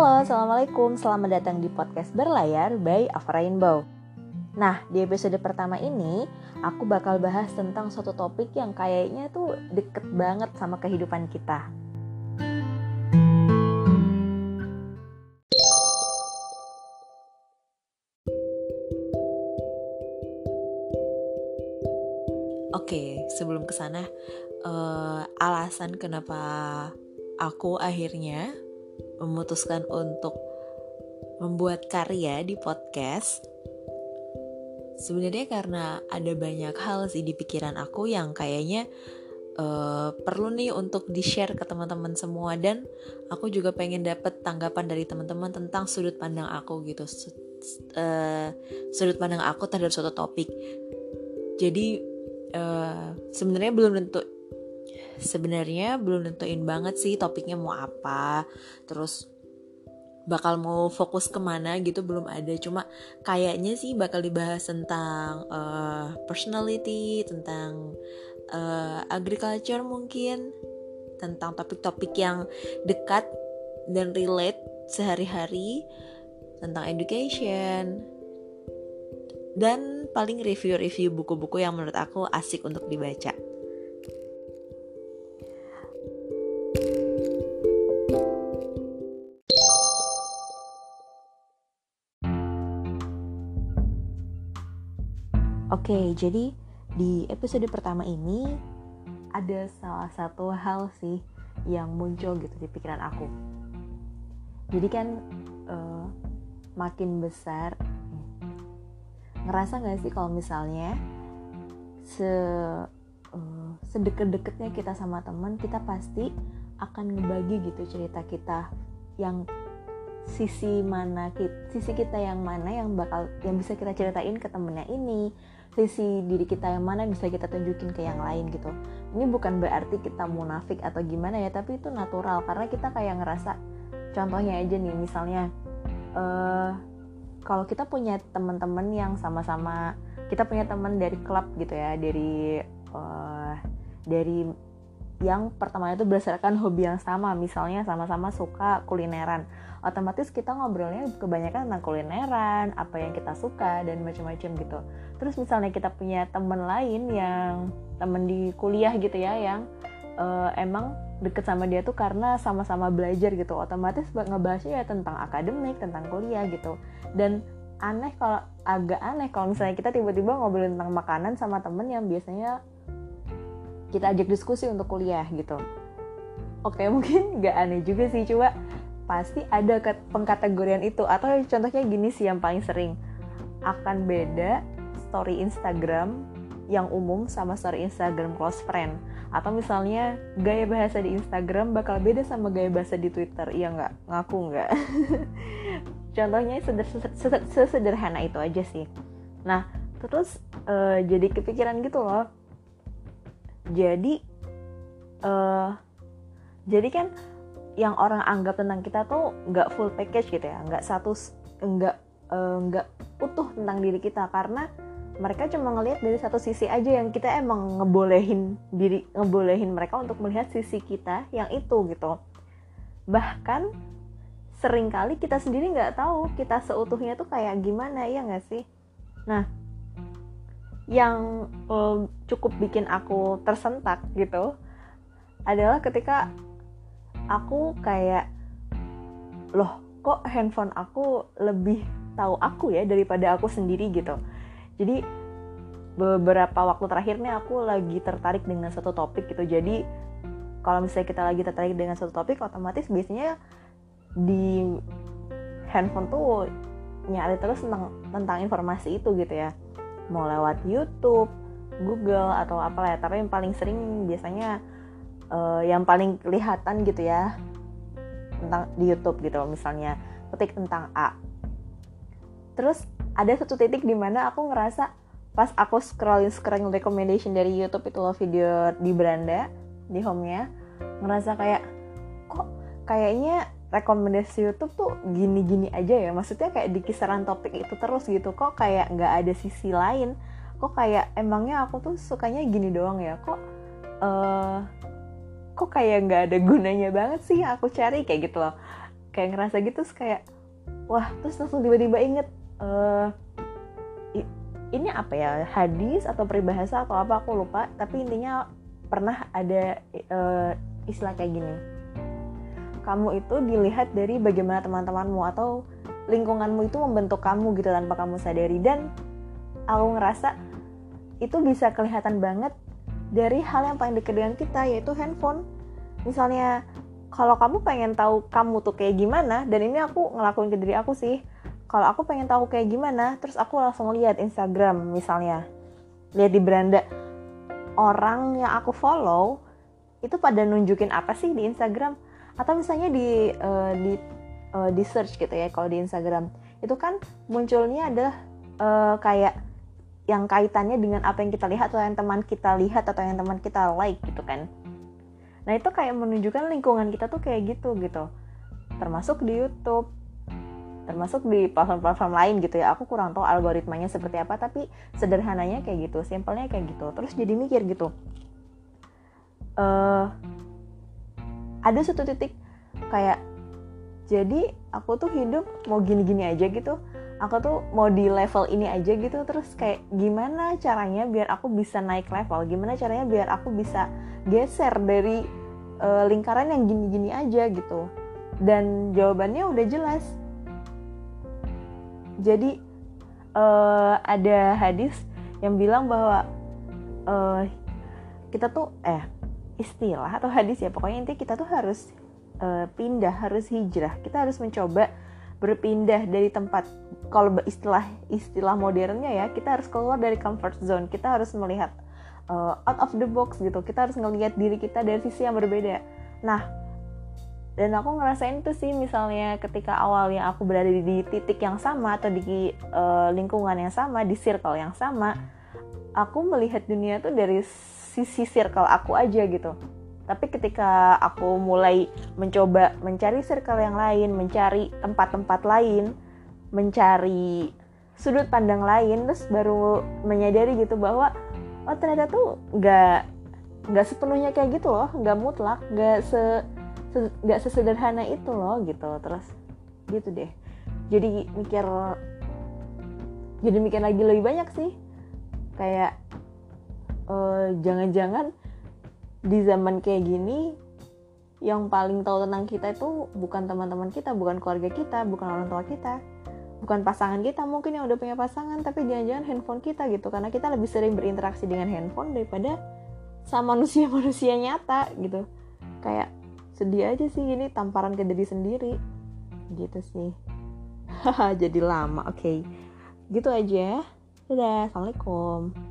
Halo, Assalamualaikum. Selamat datang di podcast Berlayar by Ava Rainbow. Nah, di episode pertama ini, aku bakal bahas tentang suatu topik yang kayaknya tuh deket banget sama kehidupan kita. Oke, sebelum ke sana, uh, alasan kenapa aku akhirnya memutuskan untuk membuat karya di podcast sebenarnya karena ada banyak hal sih di pikiran aku yang kayaknya uh, perlu nih untuk di share ke teman-teman semua. Dan aku juga pengen dapet tanggapan dari teman-teman tentang sudut pandang aku gitu. Uh, sudut pandang aku terhadap suatu topik. Jadi uh, sebenarnya belum tentu sebenarnya belum nentuin banget sih topiknya mau apa. Terus bakal mau fokus ke mana gitu belum ada. Cuma kayaknya sih bakal dibahas tentang uh, personality tentang uh, agriculture mungkin. Tentang topik-topik yang dekat dan relate sehari-hari. Tentang education. Dan paling review-review buku-buku yang menurut aku asik untuk dibaca. Oke, jadi di episode pertama ini ada salah satu hal sih yang muncul gitu di pikiran aku. Jadi kan uh, makin besar, ngerasa nggak sih kalau misalnya se uh, sedekat-dekatnya kita sama teman, kita pasti akan ngebagi gitu cerita kita yang sisi mana sisi kita yang mana yang bakal yang bisa kita ceritain ke temennya ini sisi diri kita yang mana bisa kita tunjukin ke yang lain gitu. Ini bukan berarti kita munafik atau gimana ya tapi itu natural karena kita kayak ngerasa contohnya aja nih misalnya uh, kalau kita punya teman-teman yang sama-sama kita punya teman dari klub gitu ya dari uh, dari yang pertama itu berdasarkan hobi yang sama. Misalnya sama-sama suka kulineran. Otomatis kita ngobrolnya kebanyakan tentang kulineran apa yang kita suka dan macam-macam gitu. Terus misalnya kita punya temen lain yang temen di kuliah gitu ya yang uh, emang deket sama dia tuh karena sama-sama belajar gitu. Otomatis ngebahasnya ya tentang akademik tentang kuliah gitu. Dan aneh kalau agak aneh kalau misalnya kita tiba-tiba ngobrolin tentang makanan sama temen yang biasanya kita ajak diskusi untuk kuliah gitu. Oke mungkin gak aneh juga sih coba pasti ada pengkategorian itu. Atau contohnya gini sih yang paling sering. Akan beda story Instagram yang umum sama story Instagram close friend. Atau misalnya gaya bahasa di Instagram bakal beda sama gaya bahasa di Twitter. Iya nggak? Ngaku nggak? Contohnya sesederhana itu aja sih. Nah terus uh, jadi kepikiran gitu loh jadi uh, jadi kan yang orang anggap tentang kita tuh nggak full package gitu ya nggak satu nggak uh, nggak utuh tentang diri kita. Karena mereka cuma ngelihat dari satu sisi aja yang kita emang ngebolehin diri ngebolehin mereka untuk melihat sisi kita yang itu gitu. Bahkan sering kali kita sendiri nggak tahu kita seutuhnya tuh kayak gimana ya nggak sih? Nah yang uh, cukup bikin aku tersentak gitu adalah ketika aku kayak loh kok handphone aku lebih tahu aku ya daripada aku sendiri? gitu. Jadi beberapa waktu terakhir nih aku lagi tertarik dengan satu topik gitu. Jadi kalau misalnya kita lagi tertarik dengan satu topik otomatis biasanya di handphone tuh nyari terus tentang tentang informasi itu gitu ya mau lewat YouTube Google atau apa ya. Tapi yang paling sering biasanya uh, yang paling kelihatan gitu ya tentang di YouTube gitu misalnya. Ketik tentang A. Terus ada satu titik di mana aku ngerasa pas aku scrolling scrolling recommendation dari YouTube itu loh video di beranda di home-nya ngerasa kayak kok kayaknya rekomendasi YouTube tuh gini-gini aja ya. Maksudnya kayak di kisaran topik itu terus gitu. Kok kayak nggak ada sisi lain? Kok kayak emangnya aku tuh sukanya gini doang ya? Kok uh, kok kayak nggak ada gunanya banget sih aku cari? Kayak gitu loh. Kayak ngerasa gitu terus kayak wah terus langsung tiba-tiba inget uh, ini apa ya? Hadis atau peribahasa atau apa? Aku lupa. Tapi intinya pernah ada uh, istilah kayak gini kamu itu dilihat dari bagaimana teman-temanmu atau lingkunganmu itu membentuk kamu gitu tanpa kamu sadari. Dan aku ngerasa itu bisa kelihatan banget dari hal yang paling dekat dengan kita yaitu handphone. Misalnya kalau kamu pengen tahu kamu tuh kayak gimana dan ini aku ngelakuin ke diri aku sih kalau aku pengen tahu kayak gimana terus aku langsung lihat Instagram misalnya lihat di beranda. Orang yang aku follow itu pada nunjukin apa sih di Instagram atau misalnya di uh, di uh, di search gitu ya kalau di Instagram. Itu kan munculnya adalah uh, kayak yang kaitannya dengan apa yang kita lihat atau yang teman kita lihat atau yang teman kita like gitu kan. Nah itu kayak menunjukkan lingkungan kita tuh kayak gitu gitu. Termasuk di YouTube termasuk di platform-platform lain gitu ya. Aku kurang tahu algoritmanya seperti apa tapi sederhananya kayak gitu simpelnya kayak gitu. Terus jadi mikir gitu. Uh, ada satu titik kayak jadi aku tuh hidup mau gini-gini aja gitu. Aku tuh mau di level ini aja gitu. Terus kayak gimana caranya biar aku bisa naik level? Gimana caranya biar aku bisa geser dari uh, lingkaran yang gini-gini aja gitu? Dan jawabannya udah jelas. Jadi uh, ada hadis yang bilang bahwa uh, kita tuh eh istilah atau hadis ya. Pokoknya intinya kita tuh harus uh, pindah harus hijrah. Kita harus mencoba berpindah dari tempat kalau istilah istilah modernnya ya kita harus keluar dari comfort zone. Kita harus melihat uh, out of the box gitu. Kita harus ngelihat diri kita dari sisi yang berbeda. Nah dan aku ngerasain tuh sih misalnya ketika awalnya aku berada di, titik yang sama atau di uh, lingkungan yang sama di circle yang sama aku melihat dunia tuh dari sisi circle aku aja gitu tapi ketika aku mulai mencoba mencari circle yang lain, mencari tempat-tempat lain, mencari sudut pandang lain, terus baru menyadari gitu bahwa oh ternyata tuh nggak nggak sepenuhnya kayak gitu loh, nggak mutlak, nggak se nggak se, sesederhana itu loh gitu. Terus gitu deh. Jadi mikir jadi mikir lagi lebih banyak sih. Kayak jangan-jangan di zaman kayak gini yang paling tahu tentang kita itu bukan teman-teman kita, bukan keluarga kita, bukan orang tua kita, bukan pasangan kita mungkin yang udah punya pasangan, tapi jangan-jangan handphone kita gitu, karena kita lebih sering berinteraksi dengan handphone daripada sama manusia-manusia nyata gitu. Kayak sedih aja sih ini tamparan ke diri sendiri, gitu sih. Jadi lama, oke. Okay. Gitu aja. Dadah, assalamualaikum.